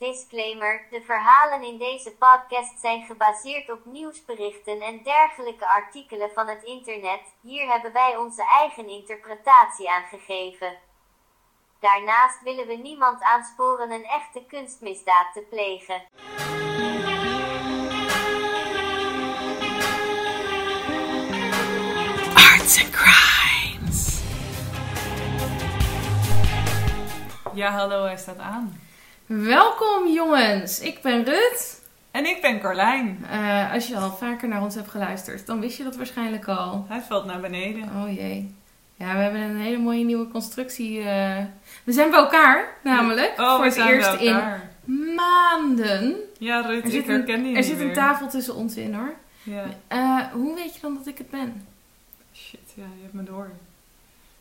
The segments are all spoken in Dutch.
Disclaimer: de verhalen in deze podcast zijn gebaseerd op nieuwsberichten en dergelijke artikelen van het internet. Hier hebben wij onze eigen interpretatie aan gegeven. Daarnaast willen we niemand aansporen een echte kunstmisdaad te plegen. Arts and Crimes. Ja, hallo, hij staat aan. Welkom jongens, ik ben Rut. En ik ben Carlijn. Eh, als je al vaker naar ons hebt geluisterd, dan wist je dat waarschijnlijk al. Hij valt naar beneden. Oh jee. Ja, we hebben een hele mooie nieuwe constructie. eh. We zijn bij elkaar, namelijk. Oh, voor we het zijn bij eerst in maanden. Ja, Rut, Er ik zit, herken een, die er zit een tafel tussen ons in hoor. Ja. Eh, hoe weet je dan dat ik het ben? Shit, ja, je hebt me door.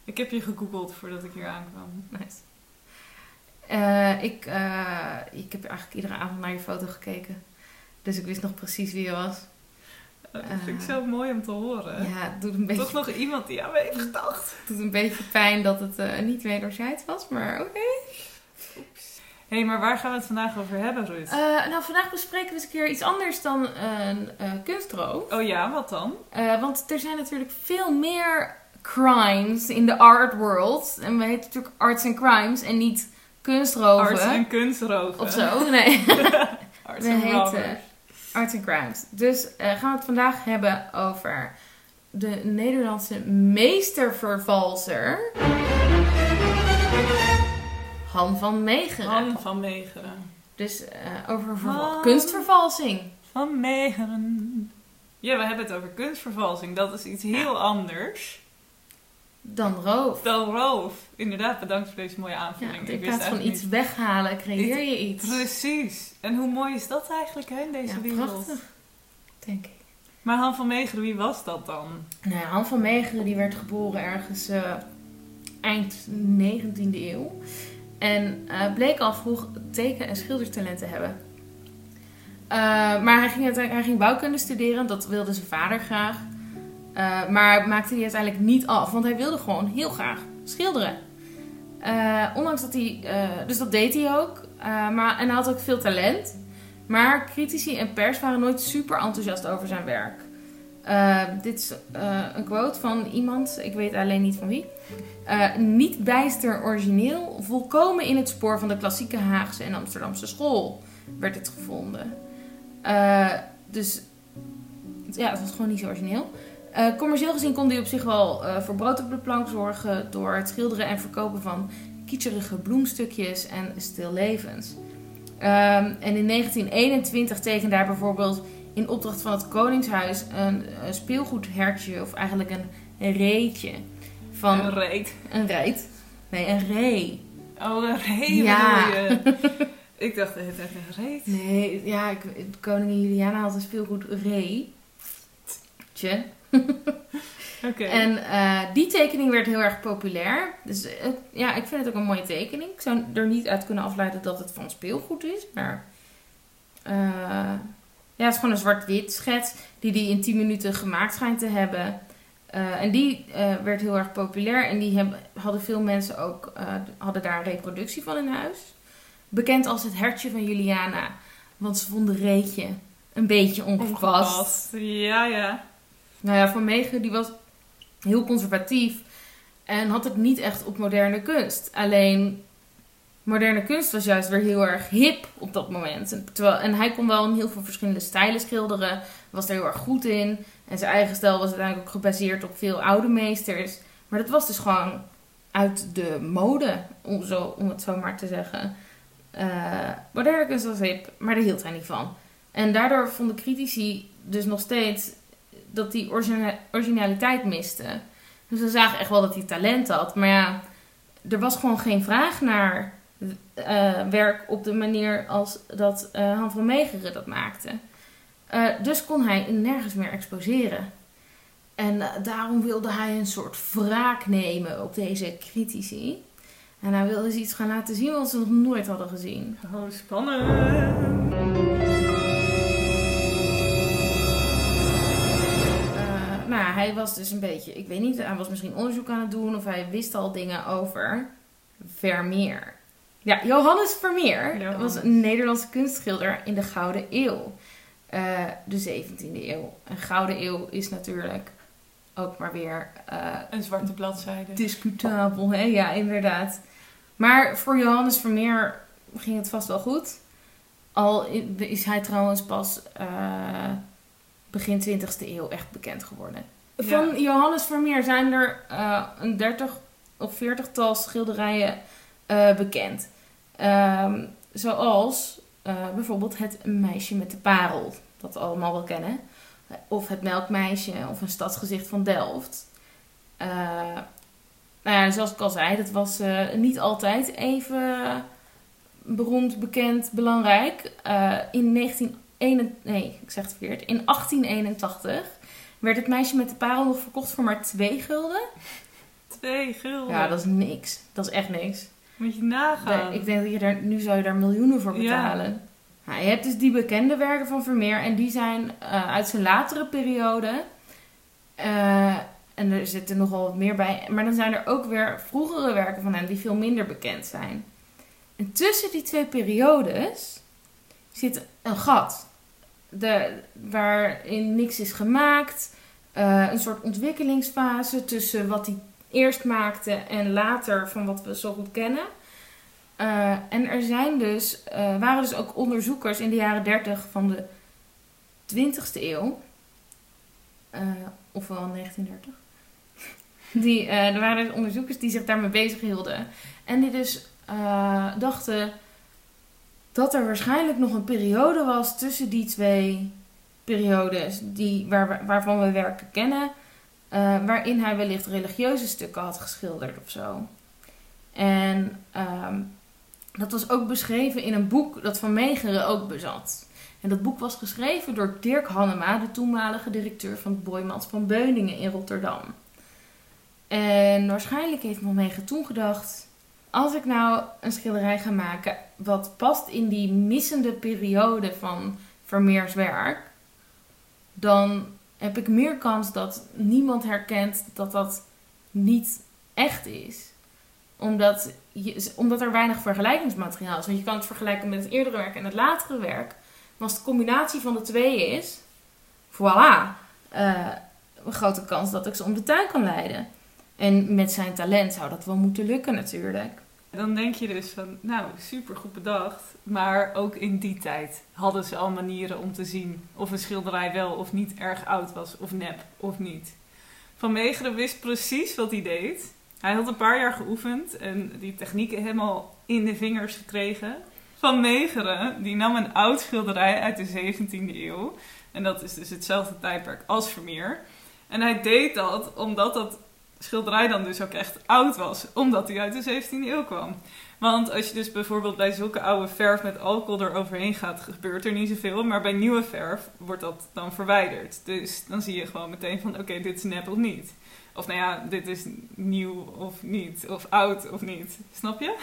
Ik heb je gegoogeld voordat ik hier aankwam. Nice. Eh, ik, eh, ik heb eigenlijk iedere avond naar je foto gekeken. Dus ik wist nog precies wie je was. Dat vind ik Eh. zo mooi om te horen. Ja, het doet een beetje Toch nog iemand die aan me heeft gedacht. Het doet een beetje pijn dat het eh, niet wederzijds was, maar oké. Hé, hey, maar waar gaan we het vandaag over hebben? Eh, nou, vandaag bespreken we eens een keer iets anders dan een eh kunstroof. oh ja, wat dan? Eh, want er zijn natuurlijk veel meer crimes in de art world. En we heten natuurlijk arts and crimes en niet kunstroven. Arts en kunstroven. Of zo, nee. Arts en robbers. arts and crimes. Dus eh, gaan we het vandaag hebben over de Nederlandse meestervervalser. Han van Meegeren. Han van Meegeren. Dus eh, over Han. kunstvervalsing. Van Meegeren. Ja, we hebben het over kunstvervalsing. Dat is iets heel anders Dan roof. dan roof. Inderdaad, bedankt voor deze mooie Ja, aanvulling. in Ik wist plaats van iets weghalen, creëer je iets. Precies. En hoe mooi is dat eigenlijk hè, in deze Ja, wereld? prachtig. Denk ik. Maar Han van Meegeren, wie was dat dan? Nou, ja, Han van Meegeren die werd geboren ergens eh, eind 19e eeuw. En eh, bleek al vroeg teken- en schildertalent te hebben. Eh, maar hij ging, hij ging bouwkunde studeren, dat wilde zijn vader graag. Eh, maar maakte hij uiteindelijk niet af, want hij wilde gewoon heel graag schilderen. Eh, ondanks dat hij, eh, dus dat deed hij ook. Maar, en hij had ook veel talent. Maar critici en pers waren nooit super enthousiast over zijn werk. Dit is een quote van iemand, ik weet alleen niet van wie. Niet bijster origineel, volkomen in het spoor van de klassieke Haagse en Amsterdamse school werd het gevonden. Dus ja, het was gewoon niet zo origineel. Eh, commercieel gezien kon hij op zich wel eh, voor brood op de plank zorgen door het schilderen en verkopen van kitscherige bloemstukjes en stillevens. Ehm, en in 1921 tekende hij bijvoorbeeld in opdracht van het Koningshuis een, een speelgoedhertje, of eigenlijk een reetje. Van Een reet. een reet. Nee, een ree. Oh, een reet Ja. je? Ik dacht, het heet een reet. Nee, ja, ik, koningin Juliana had een speelgoed ree. Tje. En eh, die tekening werd heel erg populair. Dus eh, ja, ik vind het ook een mooie tekening. Ik zou er niet uit kunnen afleiden dat het van speelgoed is. Maar eh, ja, het is gewoon een zwart-wit schets die hij in 10 minuten gemaakt schijnt te hebben. En die werd heel erg populair. En die hebben, hadden veel mensen ook hadden daar een reproductie van in huis. Bekend als het hertje van Juliana. Want ze vonden Reetje een beetje ongepast. Ongepast. Ja, ja. Nou ja, Van Meegen die was heel conservatief en had het niet echt op moderne kunst. Alleen moderne kunst was juist weer heel erg hip op dat moment. En, terwijl, en hij kon wel in heel veel verschillende stijlen schilderen, was er heel erg goed in. En zijn eigen stijl was uiteindelijk ook gebaseerd op veel oude meesters. Maar dat was dus gewoon uit de mode, om, zo, om het zo maar te zeggen. Eh, moderne kunst was hip, maar daar hield hij niet van. En daardoor vonden critici dus nog steeds dat origina- originaliteit miste. Dus ze zagen echt wel dat hij talent had. Maar ja, er was gewoon geen vraag naar eh, werk op de manier als dat eh, Han van Meegeren dat maakte. Eh, dus kon hij nergens meer exposeren. En daarom wilde hij een soort wraak nemen op deze critici. En hij wilde ze iets gaan laten zien wat ze nog nooit hadden gezien. Oh, spannend. Ja, hij was dus een beetje, ik weet niet, hij was misschien onderzoek aan het doen of hij wist al dingen over Vermeer. Ja, Johannes Vermeer Johannes. was een Nederlandse kunstschilder in de Gouden Eeuw. Eh, de 17e eeuw. En Gouden Eeuw is natuurlijk ook maar weer eh, Een zwarte bladzijde. discutabel. Hè? Ja, inderdaad. Maar voor Johannes Vermeer ging het vast wel goed. Al is hij trouwens pas eh, begin 20e eeuw echt bekend geworden. Van. Johannes Vermeer zijn er eh, een 30 of 40-tal schilderijen eh, bekend. Ehm, zoals eh, bijvoorbeeld het meisje met de parel, dat we allemaal wel kennen. Of het melkmeisje of een stadsgezicht van Delft. nou ja, zoals ik al zei, dat was niet altijd even beroemd, bekend, belangrijk. in 19 nee, ik zeg het verkeerd. In 1881 werd het meisje met de parel nog verkocht voor maar 2 gulden. 2 gulden? Ja, dat is niks. Dat is echt niks. Moet je nagaan. Nee, ik denk dat je daar, nu zou je daar miljoenen voor betalen. Ja. Je hebt dus die bekende werken van Vermeer. En die zijn eh, uit zijn latere periode. Eh, en er zitten nogal wat meer bij. Maar dan zijn er ook weer vroegere werken van hem die veel minder bekend zijn. En tussen die twee periodes zit een gat. De, waarin niks is gemaakt. Eh, een soort ontwikkelingsfase tussen wat hij eerst maakte en later van wat we zo goed kennen. Eh, en er zijn dus, eh, waren dus ook onderzoekers in de jaren 30 van de 20ste eeuw. ofwel 1930. Die, er waren dus onderzoekers die zich daarmee bezig hielden. En die dus dachten dat er waarschijnlijk nog een periode was tussen die twee periodes die, waar, waarvan we werken kennen. eh, waarin hij wellicht religieuze stukken had geschilderd of zo. En ehm, dat was ook beschreven in een boek dat Van Meegeren ook bezat. En dat boek was geschreven door Dirk Hannema, de toenmalige directeur van het Boymans van Beuningen in Rotterdam. En waarschijnlijk heeft Van Meegeren toen gedacht: als ik nou een schilderij ga maken wat past in die missende periode van Vermeers werk, dan heb ik meer kans dat niemand herkent dat dat niet echt is. Omdat, je, omdat er weinig vergelijkingsmateriaal is. Want je kan het vergelijken met het eerdere werk en het latere werk. Maar als de combinatie van de twee is, voilà, eh, een grote kans dat ik ze om de tuin kan leiden. En met zijn talent zou dat wel moeten lukken natuurlijk. Dan denk je dus van, nou, super goed bedacht. Maar ook in die tijd hadden ze al manieren om te zien of een schilderij wel of niet erg oud was, of nep of niet. Van Meegeren wist precies wat hij deed. Hij had een paar jaar geoefend en die technieken helemaal in de vingers gekregen. Van Meegeren, die nam een oud schilderij uit de 17e eeuw. En dat is dus hetzelfde tijdperk als Vermeer. En hij deed dat omdat dat schilderij dan dus ook echt oud was, omdat hij uit de 17e eeuw kwam. Want als je dus bijvoorbeeld bij zulke oude verf met alcohol eroverheen gaat, gebeurt er niet zoveel. Maar bij nieuwe verf wordt dat dan verwijderd. Dus dan zie je gewoon meteen van, oké, dit is nep of niet. Of nou ja, dit is nieuw of niet. Of oud of niet. Snap je?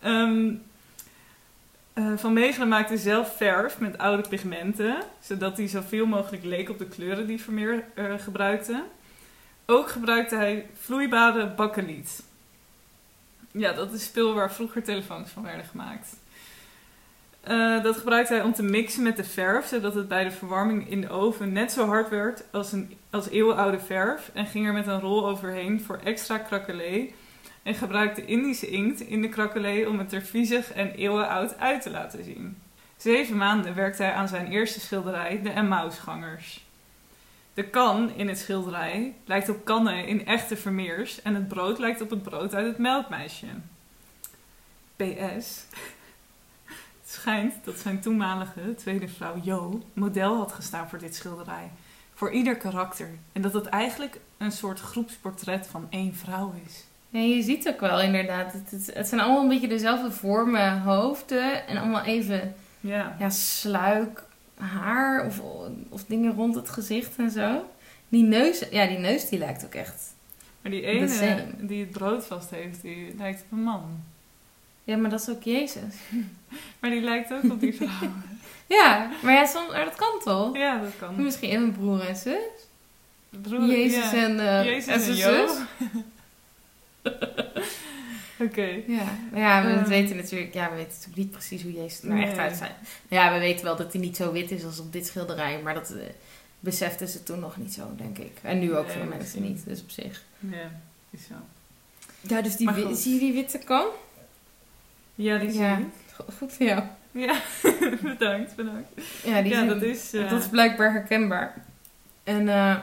Eh, van Meegeren maakte zelf verf met oude pigmenten. Zodat hij zoveel mogelijk leek op de kleuren die Vermeer eh, gebruikte. Ook gebruikte hij vloeibare bakkeliet. Ja, dat is spul waar vroeger telefoons van werden gemaakt. Eh, dat gebruikte hij om te mixen met de verf, zodat het bij de verwarming in de oven net zo hard werd als, een, als eeuwenoude verf. En ging er met een rol overheen voor extra krakelé. En gebruikte Indische inkt in de krakelé om het er viezig en eeuwenoud uit te laten zien. Zeven maanden werkte hij aan zijn eerste schilderij, de Emmausgangers. De kan in het schilderij lijkt op kannen in echte Vermeers en het brood lijkt op het brood uit het melkmeisje. PS. Het schijnt dat zijn toenmalige tweede vrouw Jo model had gestaan voor dit schilderij. Voor ieder karakter. En dat het eigenlijk een soort groepsportret van één vrouw is. Ja, je ziet ook wel inderdaad. Het, het, het zijn allemaal een beetje dezelfde vormen, hoofden. En allemaal even Ja. ja, sluik, haar of, of dingen rond het gezicht en zo. Die neus, ja, die neus die lijkt ook echt. Maar die ene die het brood vast heeft, die lijkt op een man. Ja, maar dat is ook Jezus. Maar die lijkt ook op die vrouw. Ja, maar ja, soms, maar dat kan toch? ja, dat kan. Misschien een broer en zus. Broer, Jezus ja. en, eh Jezus en en zijn zus. Oké. Ja, ja, we Eh. weten natuurlijk, ja, we weten natuurlijk niet precies hoe Jezus er nou echt uit zijn. Ja, we weten wel dat hij niet zo wit is als op dit schilderij, maar dat eh, beseften ze toen nog niet zo, denk ik. En nu ook Nee, veel mensen misschien. niet, dus op zich. Ja, is zo. Ja, dus die, zie je die witte kan? Ja, die zie Ja. je. Go- Goed voor jou. Ja, bedankt, bedankt. Ja, die Ja, dat is... eh, dat is blijkbaar herkenbaar. En eh,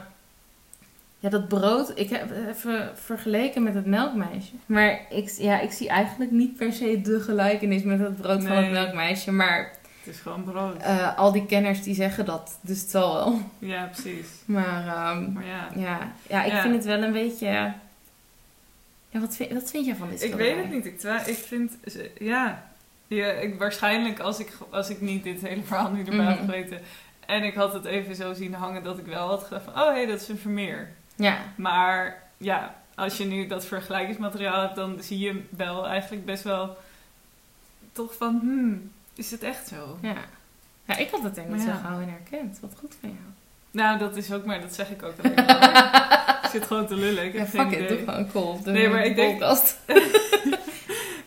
ja, dat brood, ik heb even vergeleken met het melkmeisje. Maar ik, ja, ik zie eigenlijk niet per se de gelijkenis met het brood van het melkmeisje. Maar Het is gewoon brood. eh, al die kenners die zeggen dat, dus het zal wel. Ja, precies. Maar ehm, Maar ja, ja, ja, ik Ja. vind het wel een beetje... Ja, wat vind, wat vind jij van dit ik weet het niet. Ik, twa- ik vind... Ja, ja ik, waarschijnlijk als ik, als ik niet dit hele verhaal nu erbij had Mhm. geweten... En ik had het even zo zien hangen dat ik wel had gedacht van... Oh, hé, hey, dat is een Vermeer. Ja, Maar ja, als je nu dat vergelijkingsmateriaal hebt... dan zie je wel eigenlijk best wel... Toch van... Hmm, is het echt zo? ja. Ja, ik had het er niet Maar zo gauw in herkend. Wat goed van jou. Nou, dat is ook maar... Dat zeg ik ook alleen maar. ik zit gewoon te lullen. Ik Ja, fuck it, doe gewoon de Nee, maar ik denk-.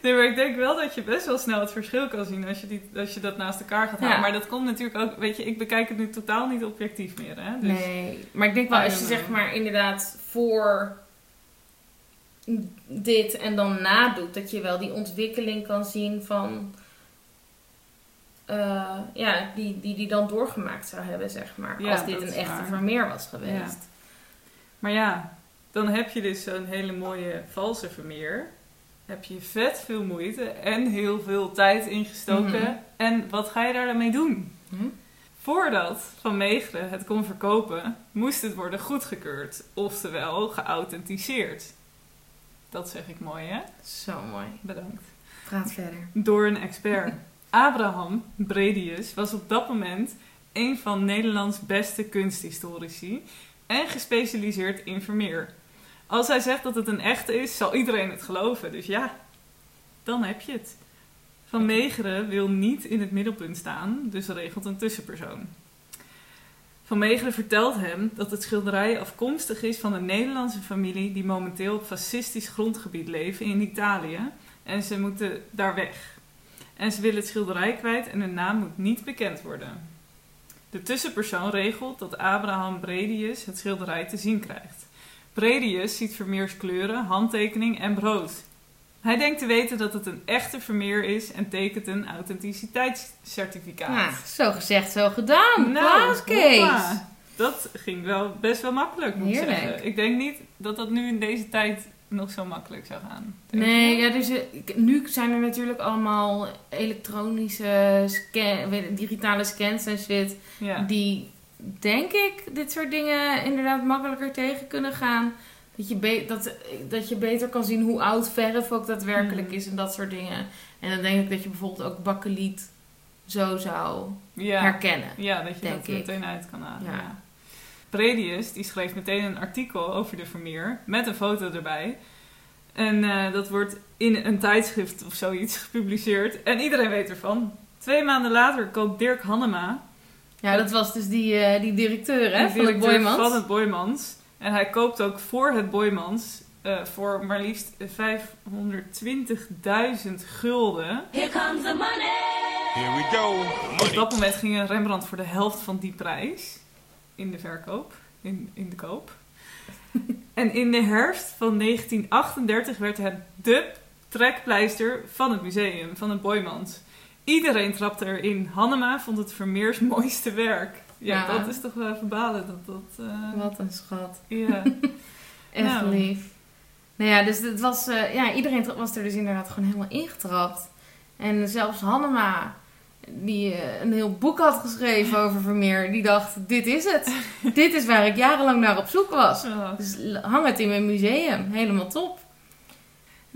Nee, maar ik denk wel dat je best wel snel het verschil kan zien als je, die, als je dat naast elkaar gaat halen. Ja. Maar dat komt natuurlijk ook, weet je, ik bekijk het nu totaal niet objectief meer. Hè? Dus, Nee, maar ik denk wel als je zeg maar inderdaad voor dit en dan nadoet, dat je wel die ontwikkeling kan zien van eh, ja, die, die die dan doorgemaakt zou hebben, zeg maar. Ja, als dit een echte waar. Vermeer was geweest. Maar ja, dan heb je dus zo'n hele mooie valse Vermeer. Heb je vet veel moeite en heel veel tijd ingestoken. Mhm. En wat ga je daar dan mee doen? Hm? Voordat Van Meegeren het kon verkopen, moest het worden goedgekeurd. Oftewel geauthenticeerd. Dat zeg ik mooi, hè? Zo mooi. Bedankt. Praat verder. door een expert. Abraham Bredius was op dat moment een van Nederlands beste kunsthistorici en gespecialiseerd in Vermeer. Als hij zegt dat het een echte is, zal iedereen het geloven. Dus ja, dan heb je het. Van Meegeren wil niet in het middelpunt staan, dus regelt een tussenpersoon. Van Meegeren vertelt hem dat het schilderij afkomstig is van een Nederlandse familie die momenteel op fascistisch grondgebied leven in Italië en ze moeten daar weg. En ze willen het schilderij kwijt en hun naam moet niet bekend worden. De tussenpersoon regelt dat Abraham Bredius het schilderij te zien krijgt. Bredius ziet Vermeers kleuren, handtekening en brood. Hij denkt te weten dat het een echte Vermeer is en tekent een authenticiteitscertificaat. Nou, zo gezegd, zo gedaan. Nou, Kees. Dat ging wel best wel makkelijk, moet ik zeggen. Ik denk niet dat dat nu in deze tijd nog zo makkelijk zou gaan. Nee, ja, dus, eh, nu zijn er natuurlijk allemaal elektronische scan, digitale scans en shit. Ja. Die, denk ik, dit soort dingen inderdaad makkelijker tegen kunnen gaan. Dat je, dat, dat je beter kan zien hoe oud verf ook daadwerkelijk Hmm. is en dat soort dingen. En dan denk ik dat je bijvoorbeeld ook bakkeliet zo zou ja. herkennen. Ja, dat je Denk dat er ik. meteen uit kan halen. Ja. Ja. Bredius die schreef meteen een artikel over de Vermeer met een foto erbij. En eh, dat wordt in een tijdschrift of zoiets gepubliceerd. En iedereen weet ervan. Twee maanden later koopt Dirk Hannema, Ja, dat was dus die, eh, die directeur hè, van directeur Boymans. van het Boymans. En hij koopt ook voor het Boymans eh, voor maar liefst 520.000 gulden. Here comes the money. Here we go. Op dat moment ging een Rembrandt voor de helft van die prijs in de verkoop, in, in de koop. en in de herfst van 1938 werd het de trekpleister van het museum, van het Boymans. Iedereen trapte erin. Hannema vond het Vermeers mooiste werk. Ja, Ja. dat is toch wel even balen dat dat... eh, Wat een schat. Ja. Echt Nou. lief. Nou ja, dus het was, eh, ja, iedereen was er dus inderdaad gewoon helemaal ingetrapt. En zelfs Hannema, die eh, een heel boek had geschreven over Vermeer, die dacht, dit is het. dit is waar ik jarenlang naar op zoek was. Dus hang het in mijn museum. Helemaal top.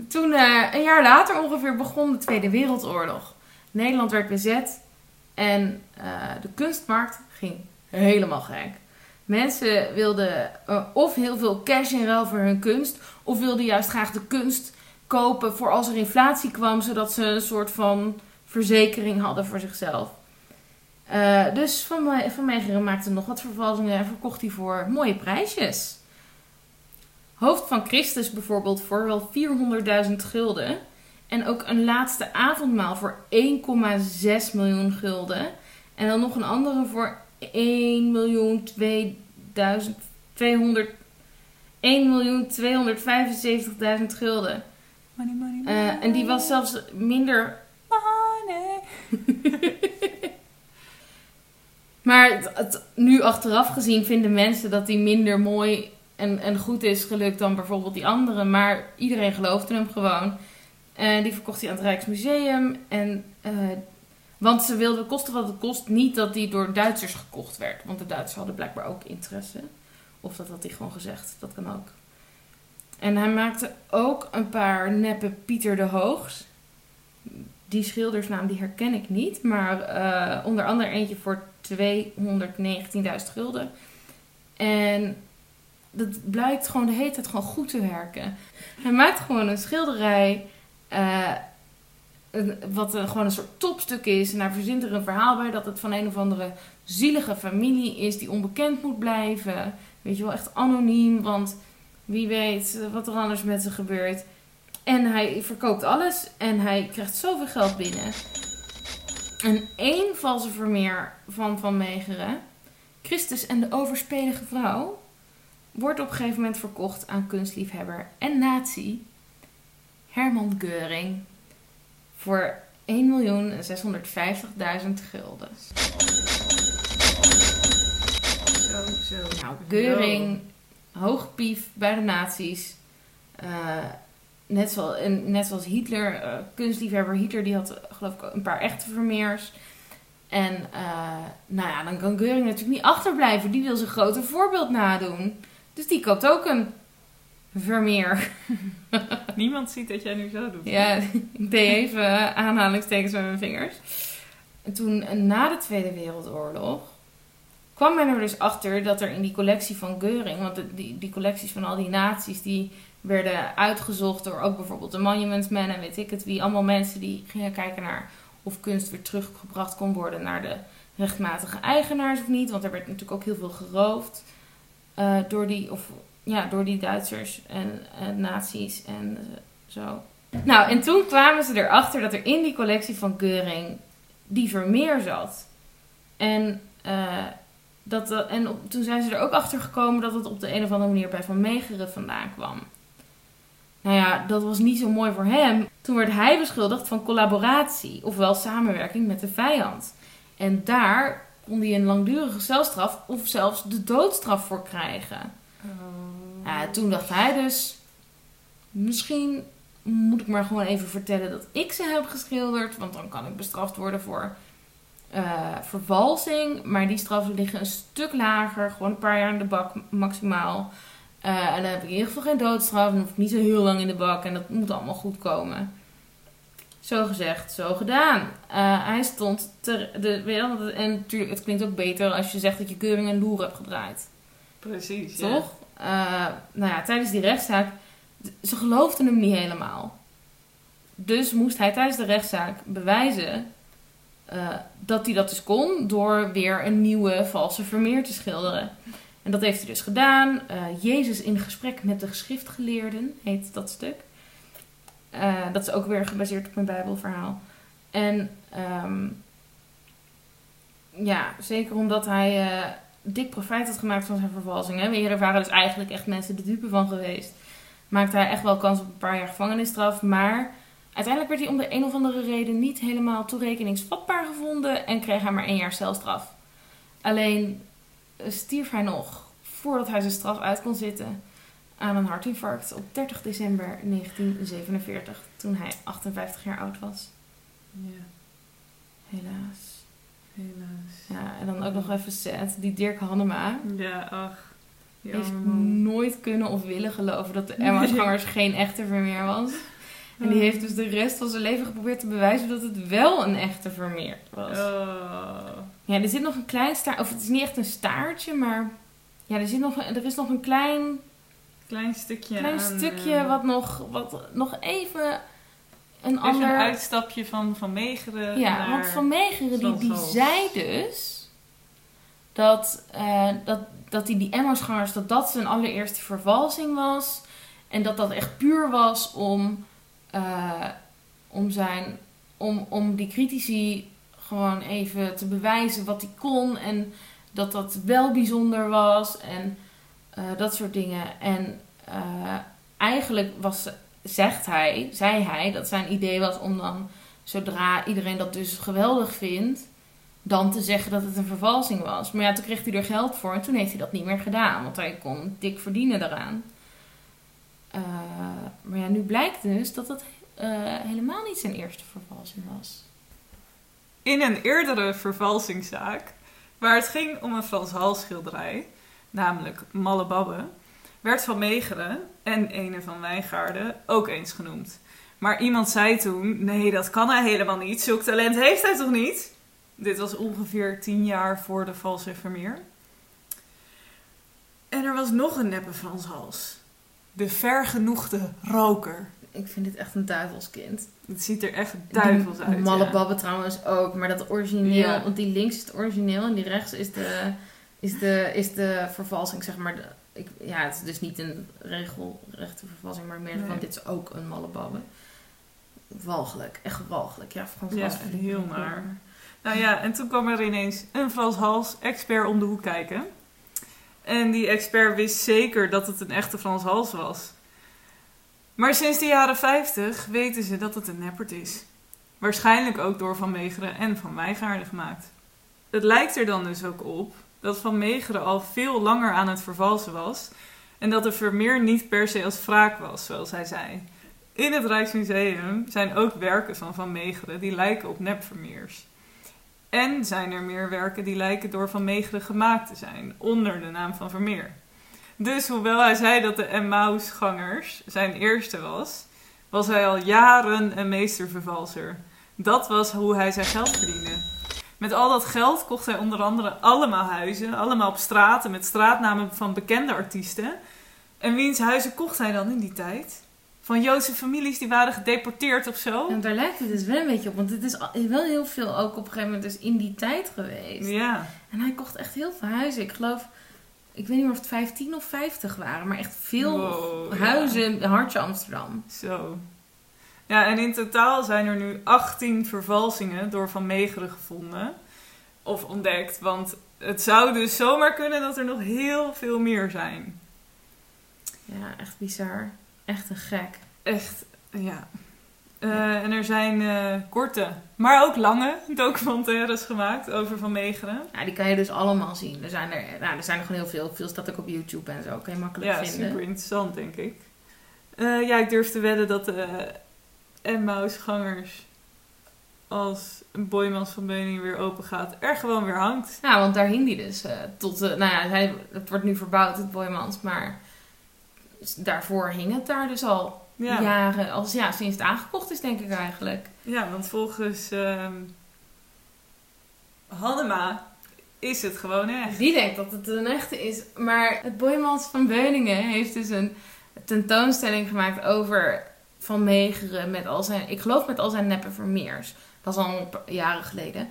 Toen, een jaar later ongeveer, begon de Tweede Wereldoorlog. Nederland werd bezet en eh, de kunstmarkt ging helemaal gek. Mensen wilden eh, of heel veel cash in ruil voor hun kunst, of wilden juist graag de kunst kopen voor als er inflatie kwam, zodat ze een soort van verzekering hadden voor zichzelf. Eh, dus Van, van Meegeren maakte nog wat vervalsingen en verkocht die voor mooie prijsjes. hoofd van Christus bijvoorbeeld voor wel 400.000 gulden. En ook een laatste avondmaal voor 1,6 miljoen gulden. En dan nog een andere voor 1 miljoen 2200 1 miljoen 275.000 gulden. Money, money, Eh, en die was zelfs minder Money. Maar het, het- nu achteraf gezien vinden mensen dat die minder mooi en, en goed is gelukt dan bijvoorbeeld die andere. Maar iedereen geloofde hem gewoon. En die verkocht hij aan het Rijksmuseum. En, eh, want ze wilden, kosten wat het kost, niet dat die door Duitsers gekocht werd. Want de Duitsers hadden blijkbaar ook interesse. Of dat had hij gewoon gezegd. Dat kan ook. En hij maakte ook een paar neppe Pieter de Hoogs. Die schildersnaam die herken ik niet. Maar eh, onder andere eentje voor 219.000 gulden. En dat blijkt gewoon de hele tijd gewoon goed te werken. Hij maakt gewoon een schilderij. Eh, wat een, gewoon een soort topstuk is. En hij verzint er een verhaal bij dat het van een of andere zielige familie is die onbekend moet blijven. Weet je wel, echt anoniem. Want wie weet eh, wat er anders met ze gebeurt. En hij verkoopt alles en hij krijgt zoveel geld binnen. En één valse vermeer van Van Meegeren, Christus en de overspelige vrouw, wordt op een gegeven moment verkocht aan kunstliefhebber en nazi Herman Geuring voor 1.650.000 gulden. Zo, zo. Nou, Geuring, hoogpief bij de nazi's. Eh, net, zoals, net zoals Hitler, eh, kunstliefhebber Hitler, die had eh, geloof ik een paar echte vermeers. En nou ja, dan kan Geuring natuurlijk niet achterblijven. Die wil zijn grote voorbeeld nadoen. Dus die koopt ook een vermeer. Niemand ziet dat jij nu zo doet. Ja, ik deed even eh, aanhalingstekens met mijn vingers. En toen, eh, na de Tweede Wereldoorlog, kwam men er dus achter dat er in die collectie van Geuring, want die, die collecties van al die naties, die werden uitgezocht door ook bijvoorbeeld de Monument Men en weet ik het wie. Allemaal mensen die gingen kijken naar of kunst weer teruggebracht kon worden naar de rechtmatige eigenaars of niet. Want er werd natuurlijk ook heel veel geroofd eh, door, die, of, ja, door die Duitsers en eh, nazi's en eh, zo. Nou, en toen kwamen ze erachter dat er in die collectie van Geuring die Vermeer zat. En, eh, dat, dat- en toen zijn ze er ook achter gekomen dat het op de een of andere manier bij Van Meegeren vandaan kwam. Nou ja, dat was niet zo mooi voor hem. Toen werd hij beschuldigd van collaboratie, ofwel samenwerking met de vijand. En daar kon hij een langdurige celstraf of zelfs de doodstraf voor krijgen. Toen dacht hij dus, misschien moet ik maar gewoon even vertellen dat ik ze heb geschilderd, want dan kan ik bestraft worden voor eh, vervalsing. Maar die straffen liggen een stuk lager, gewoon een paar jaar in de bak maximaal. Eh, en dan heb ik in ieder geval geen doodstraf, dan hoef ik niet zo heel lang in de bak en dat moet allemaal goed komen. Zo gezegd, zo gedaan. Eh, hij stond ter, de, en natuurlijk, het klinkt ook beter als je zegt dat je keuring en loer hebt gedraaid. Precies, ja. Toch? Eh, nou ja, tijdens die rechtszaak, ze geloofden hem niet helemaal. Dus moest hij tijdens de rechtszaak bewijzen eh, dat hij dat dus kon door weer een nieuwe valse vermeer te schilderen. En dat heeft hij dus gedaan. Eh, Jezus in gesprek met de geschriftgeleerden heet dat stuk. Dat is ook weer gebaseerd op een Bijbelverhaal. En ehm, ja, zeker omdat hij dik profijt had gemaakt van zijn vervalsing. Hè. Hier waren dus eigenlijk echt mensen de dupe van geweest. Maakte hij echt wel kans op een paar jaar gevangenisstraf. Maar uiteindelijk werd hij om de een of andere reden niet helemaal toerekeningsvatbaar gevonden. En kreeg hij maar één jaar celstraf. Alleen eh, stierf hij nog voordat hij zijn straf uit kon zitten aan een hartinfarct op 30 december 1947. Toen hij 58 jaar oud was. Ja, Helaas. Helaas. Ja, en dan ook nog even sad. Die Dirk Hannema. Ja, ach. Die heeft nooit kunnen of willen geloven dat de Emma-gangers geen echte Vermeer was. En die heeft dus de rest van zijn leven geprobeerd te bewijzen dat het wel een echte Vermeer was. Oh. Ja, er zit nog een klein staart, of het is niet echt een staartje, maar ja, er, zit nog, een- er is nog een klein, Klein stukje klein aan, stukje eh, wat, nog, wat nog even een ander... een uitstapje van Van Meegeren Ja, naar... want Van Meegeren die, die zei dus dat, eh, dat, dat die, die Emmersgangers, dat dat zijn allereerste vervalsing was. En dat dat echt puur was om, eh, om, zijn, om, om die critici gewoon even te bewijzen wat hij kon. En dat dat wel bijzonder was. En eh, dat soort dingen. En eigenlijk was, zegt hij, zei hij dat zijn idee was om dan, zodra iedereen dat dus geweldig vindt, dan te zeggen dat het een vervalsing was. Maar ja, toen kreeg hij er geld voor en toen heeft hij dat niet meer gedaan, want hij kon dik verdienen daaraan. Eh, maar ja, nu blijkt dus dat het eh, helemaal niet zijn eerste vervalsing was. In een eerdere vervalsingszaak, waar het ging om een Frans Hals schilderij, namelijk Malle Babbe, werd Van Meegeren en Ene van Wijngaarden ook eens genoemd. Maar iemand zei toen, nee dat kan hij helemaal niet, zulk talent heeft hij toch niet? Dit was ongeveer tien jaar voor de valse Vermeer. En er was nog een neppe Frans Hals. De vergenoegde roker. Ik vind dit echt een duivelskind. Het ziet er echt duivels uit. Malle ja. Babbe trouwens ook, maar dat origineel, Ja. want die links is het origineel en die rechts is de, is de, is de vervalsing, zeg maar. De, ik, ja, het is dus niet een regelrechte vervalsing, maar meer Nee. van dit is ook een Malle Babbe. Walgelijk, echt walgelijk. Ja, Frans Ja, Hals heel naar. Nou ja, en toen kwam er ineens een Frans Hals expert om de hoek kijken. En die expert wist zeker dat het een echte Frans Hals was. Maar sinds de jaren 50 weten ze dat het een neppert is. Waarschijnlijk ook door Van Meegeren en Van Wijngaarden gemaakt. Het lijkt er dan dus ook op dat Van Meegeren al veel langer aan het vervalsen was. En dat de Vermeer niet per se als wraak was, zoals hij zei. In het Rijksmuseum zijn ook werken van Van Meegeren die lijken op nepvermeers. En zijn er meer werken die lijken door Van Meegeren gemaakt te zijn, onder de naam van Vermeer. Dus hoewel hij zei dat de Emmausgangers zijn eerste was, was hij al jaren een meestervervalser. Dat was hoe hij zijn geld verdiende. Met al dat geld kocht hij onder andere allemaal huizen, allemaal op straten met straatnamen van bekende artiesten. En wiens huizen kocht hij dan in die tijd? Van Joodse families die waren gedeporteerd of zo? En daar lijkt het dus wel een beetje op, want het is wel heel veel ook op een gegeven moment dus in die tijd geweest. Ja, En hij kocht echt heel veel huizen. Ik geloof, ik weet niet meer of het 15 of 50 waren, maar echt veel Wow, huizen in Hartje Amsterdam. zo. Ja, en in totaal zijn er nu 18 vervalsingen door Van Meegeren gevonden. Of ontdekt, want het zou dus zomaar kunnen dat er nog heel veel meer zijn. Ja, echt bizar. Echt een gek. Echt, ja. Eh, en er zijn eh, korte, maar ook lange documentaires gemaakt over Van Meegeren. Ja, die kan je dus allemaal zien. Er zijn er, nou, er zijn er gewoon heel veel. Veel staat ook op YouTube en zo. Kan je makkelijk Ja, vinden. super interessant, denk ik. Eh, ja, ik durf te wedden dat de Emmausgangers, als een Boymans van Beuning weer open gaat, er gewoon weer hangt. Ja, want daar hing die dus eh, tot... eh, nou ja, hij, het wordt nu verbouwd, het Boymans. Maar daarvoor hing het daar dus al Ja, ja. jaren. Als, ja, sinds het aangekocht is, denk ik eigenlijk. want volgens ehm Hannema is het gewoon echt. Die denkt dat het een echte is. Maar het Boymans van Beuningen heeft dus een tentoonstelling gemaakt over Van Meegeren met al zijn... Ik geloof met al zijn neppe vermeers. Dat is al jaren geleden.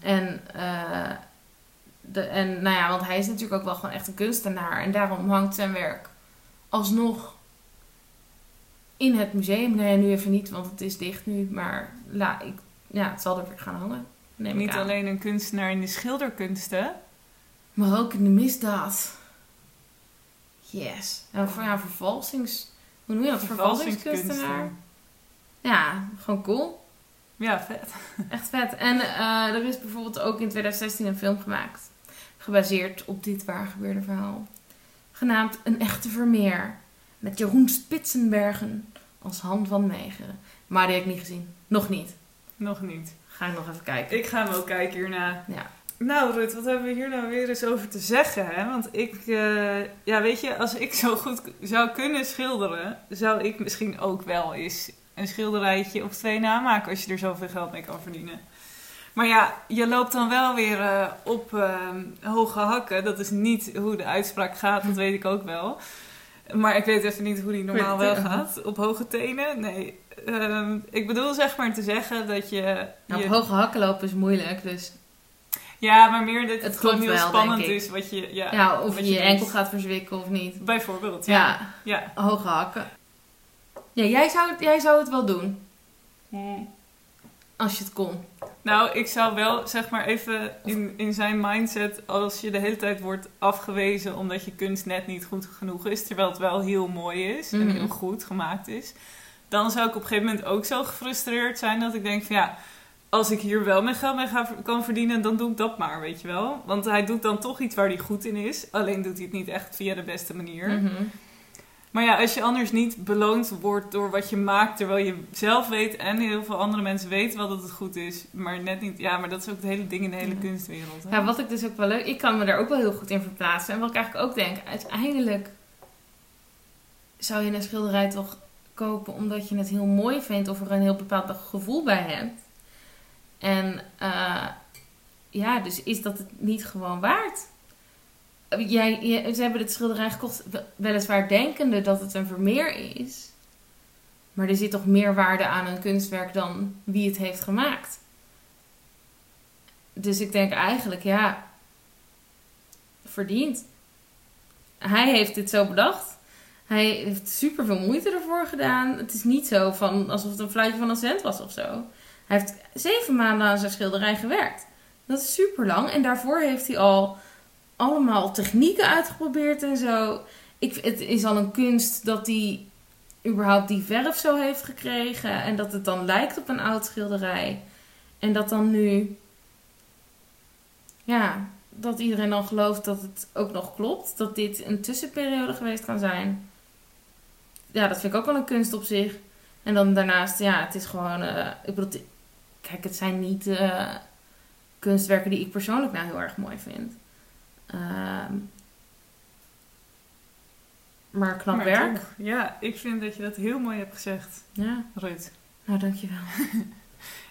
En, eh, de, en nou ja, want hij is natuurlijk ook wel gewoon echt een kunstenaar. En daarom hangt zijn werk alsnog in het museum. Nee, nu even niet, want het is dicht nu. Maar la, ik, ja, het zal er weer gaan hangen. Neem ik Niet alleen een kunstenaar in de schilderkunsten. Maar ook in de misdaad. Yes. En voor ja, vervalsings... Hoe noem je dat? Vervalsingskunstenaar. Ja, gewoon cool. Ja, vet. Echt vet. En eh, er is bijvoorbeeld ook in 2016 een film gemaakt. Gebaseerd op dit waar gebeurde verhaal. Genaamd Een Echte Vermeer. Met Jeroen Spitsenbergen als Han van Meegeren. Maar die heb ik niet gezien. Nog niet. Nog niet. Ga ik nog even kijken. Ik ga hem ook kijken hierna. Ja. Nou, Rut, wat hebben we hier nou weer eens over te zeggen? Hè? Want ik, eh, ja, weet je, als ik zo goed zou kunnen schilderen, zou ik misschien ook wel eens een schilderijtje of twee namaken als je er zoveel geld mee kan verdienen. Maar ja, je loopt dan wel weer eh, op eh, hoge hakken. Dat is niet hoe de uitspraak gaat, dat weet ik ook wel. Maar ik weet even niet hoe die normaal wel gaat. Op hoge tenen? Nee. Ehm, ik bedoel zeg maar te zeggen dat je... Nou, je op hoge hakken lopen is moeilijk, dus... Ja, maar meer dat het, gewoon heel wel, spannend is wat je... Ja, Ja, of je je enkel gaat verzwikken of niet. Bijvoorbeeld, Ja, ja. ja. hoge hakken. Ja, jij zou, het, jij zou het wel doen. Als je het kon. Nou, ik zou wel zeg maar even in, in zijn mindset, als je de hele tijd wordt afgewezen omdat je kunst net niet goed genoeg is, terwijl het wel heel mooi is Mhm. en heel goed gemaakt is, dan zou ik op een gegeven moment ook zo gefrustreerd zijn dat ik denk van ja, als ik hier wel mijn geld mee ga, kan verdienen, dan doe ik dat maar, weet je wel. Want hij doet dan toch iets waar hij goed in is, alleen doet hij het niet echt via de beste manier. Mhm. Maar ja, als je anders niet beloond wordt door wat je maakt, terwijl je zelf weet en heel veel andere mensen weten wel dat het goed is, maar net niet. Ja, maar dat is ook het hele ding in de hele Ja. kunstwereld. Hè? Ja, wat ik dus ook wel leuk... Ik kan me daar ook wel heel goed in verplaatsen. En wat ik eigenlijk ook denk... Uiteindelijk zou je een schilderij toch kopen omdat je het heel mooi vindt... of er een heel bepaald gevoel bij hebt. En eh, ja, dus is dat het niet gewoon waard? Jij, ze hebben het schilderij gekocht we- weliswaar denkende dat het een vermeer is. Maar er zit toch meer waarde aan een kunstwerk dan wie het heeft gemaakt. Dus ik denk eigenlijk, ja, verdiend. Hij heeft dit zo bedacht. Hij heeft super veel moeite ervoor gedaan. Het is niet zo van alsof het een fluitje van een cent was of zo. Hij heeft zeven maanden aan zijn schilderij gewerkt. Dat is super lang. En daarvoor heeft hij al allemaal technieken uitgeprobeerd en zo. Ik, het is al een kunst dat hij überhaupt die verf zo heeft gekregen. En dat het dan lijkt op een oud schilderij. En dat dan nu ja, dat iedereen dan gelooft dat het ook nog klopt. Dat dit een tussenperiode geweest kan zijn. Ja, dat vind ik ook wel een kunst op zich. En dan daarnaast, ja, het is gewoon... eh, ik bedoel, kijk, het zijn niet eh, kunstwerken die ik persoonlijk nou heel erg mooi vind. Ehm, maar knap Maar werk. toch, Ja, ik vind dat je dat heel mooi hebt gezegd, Ja, Rut. nou dankjewel.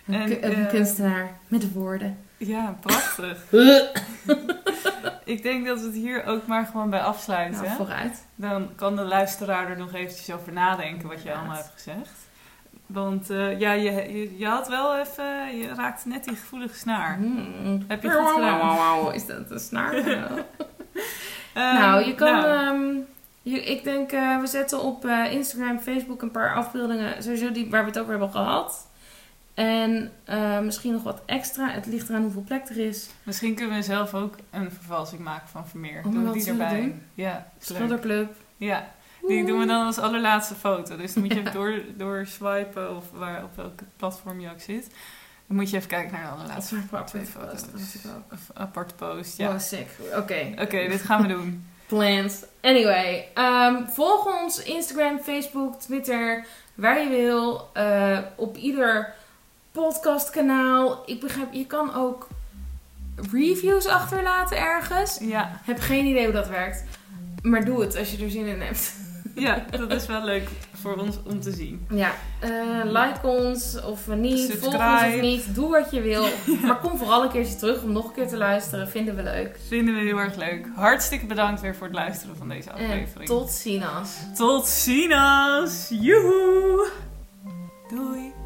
Een, En, ku- een eh, kunstenaar met woorden. Ja, prachtig. ik denk dat we het hier ook maar gewoon bij afsluiten. Nou, vooruit. Dan kan de luisteraar er nog eventjes over nadenken wat je allemaal hebt gezegd. Want eh, ja, je, je, je had wel even, je raakte net die gevoelige snaar. Hmm. Heb je goed gedaan. Is dat een snaar? Ehm, nou, je kan... nou, ehm, je, ik denk, eh, we zetten op eh, Instagram, Facebook een paar afbeeldingen. Sowieso die waar we het over hebben gehad. En misschien nog wat extra. Het ligt eraan hoeveel plek er is. misschien kunnen we zelf ook een vervalsing maken van Vermeer. Oh, die erbij. doen? Ja. Schilderclub. Ja, die doen we dan als allerlaatste foto. Dus dan moet je even door, door swipen of waar, op welk platform je ook zit. Dan moet je even kijken naar de allerlaatste een aparte foto's. Of aparte post, ja. Oh, sick. Oké. Oké, dit gaan we doen. Plans. Anyway, ehm, volg ons Instagram, Facebook, Twitter, waar je wil. eh, op ieder podcastkanaal. Ik begrijp, je kan ook reviews achterlaten ergens. Ja, Heb geen idee hoe dat werkt. Maar doe het als je er zin in hebt. ja, dat is wel leuk voor ons om te zien. Ja, eh, like ons of niet. Volg ons of niet. Doe wat je wil. Maar kom vooral een keertje terug om nog een keer te luisteren. Vinden we leuk. Vinden we heel erg leuk. Hartstikke bedankt weer voor het luisteren van deze En aflevering. tot ziens. Tot ziens! Joehoe! Doei!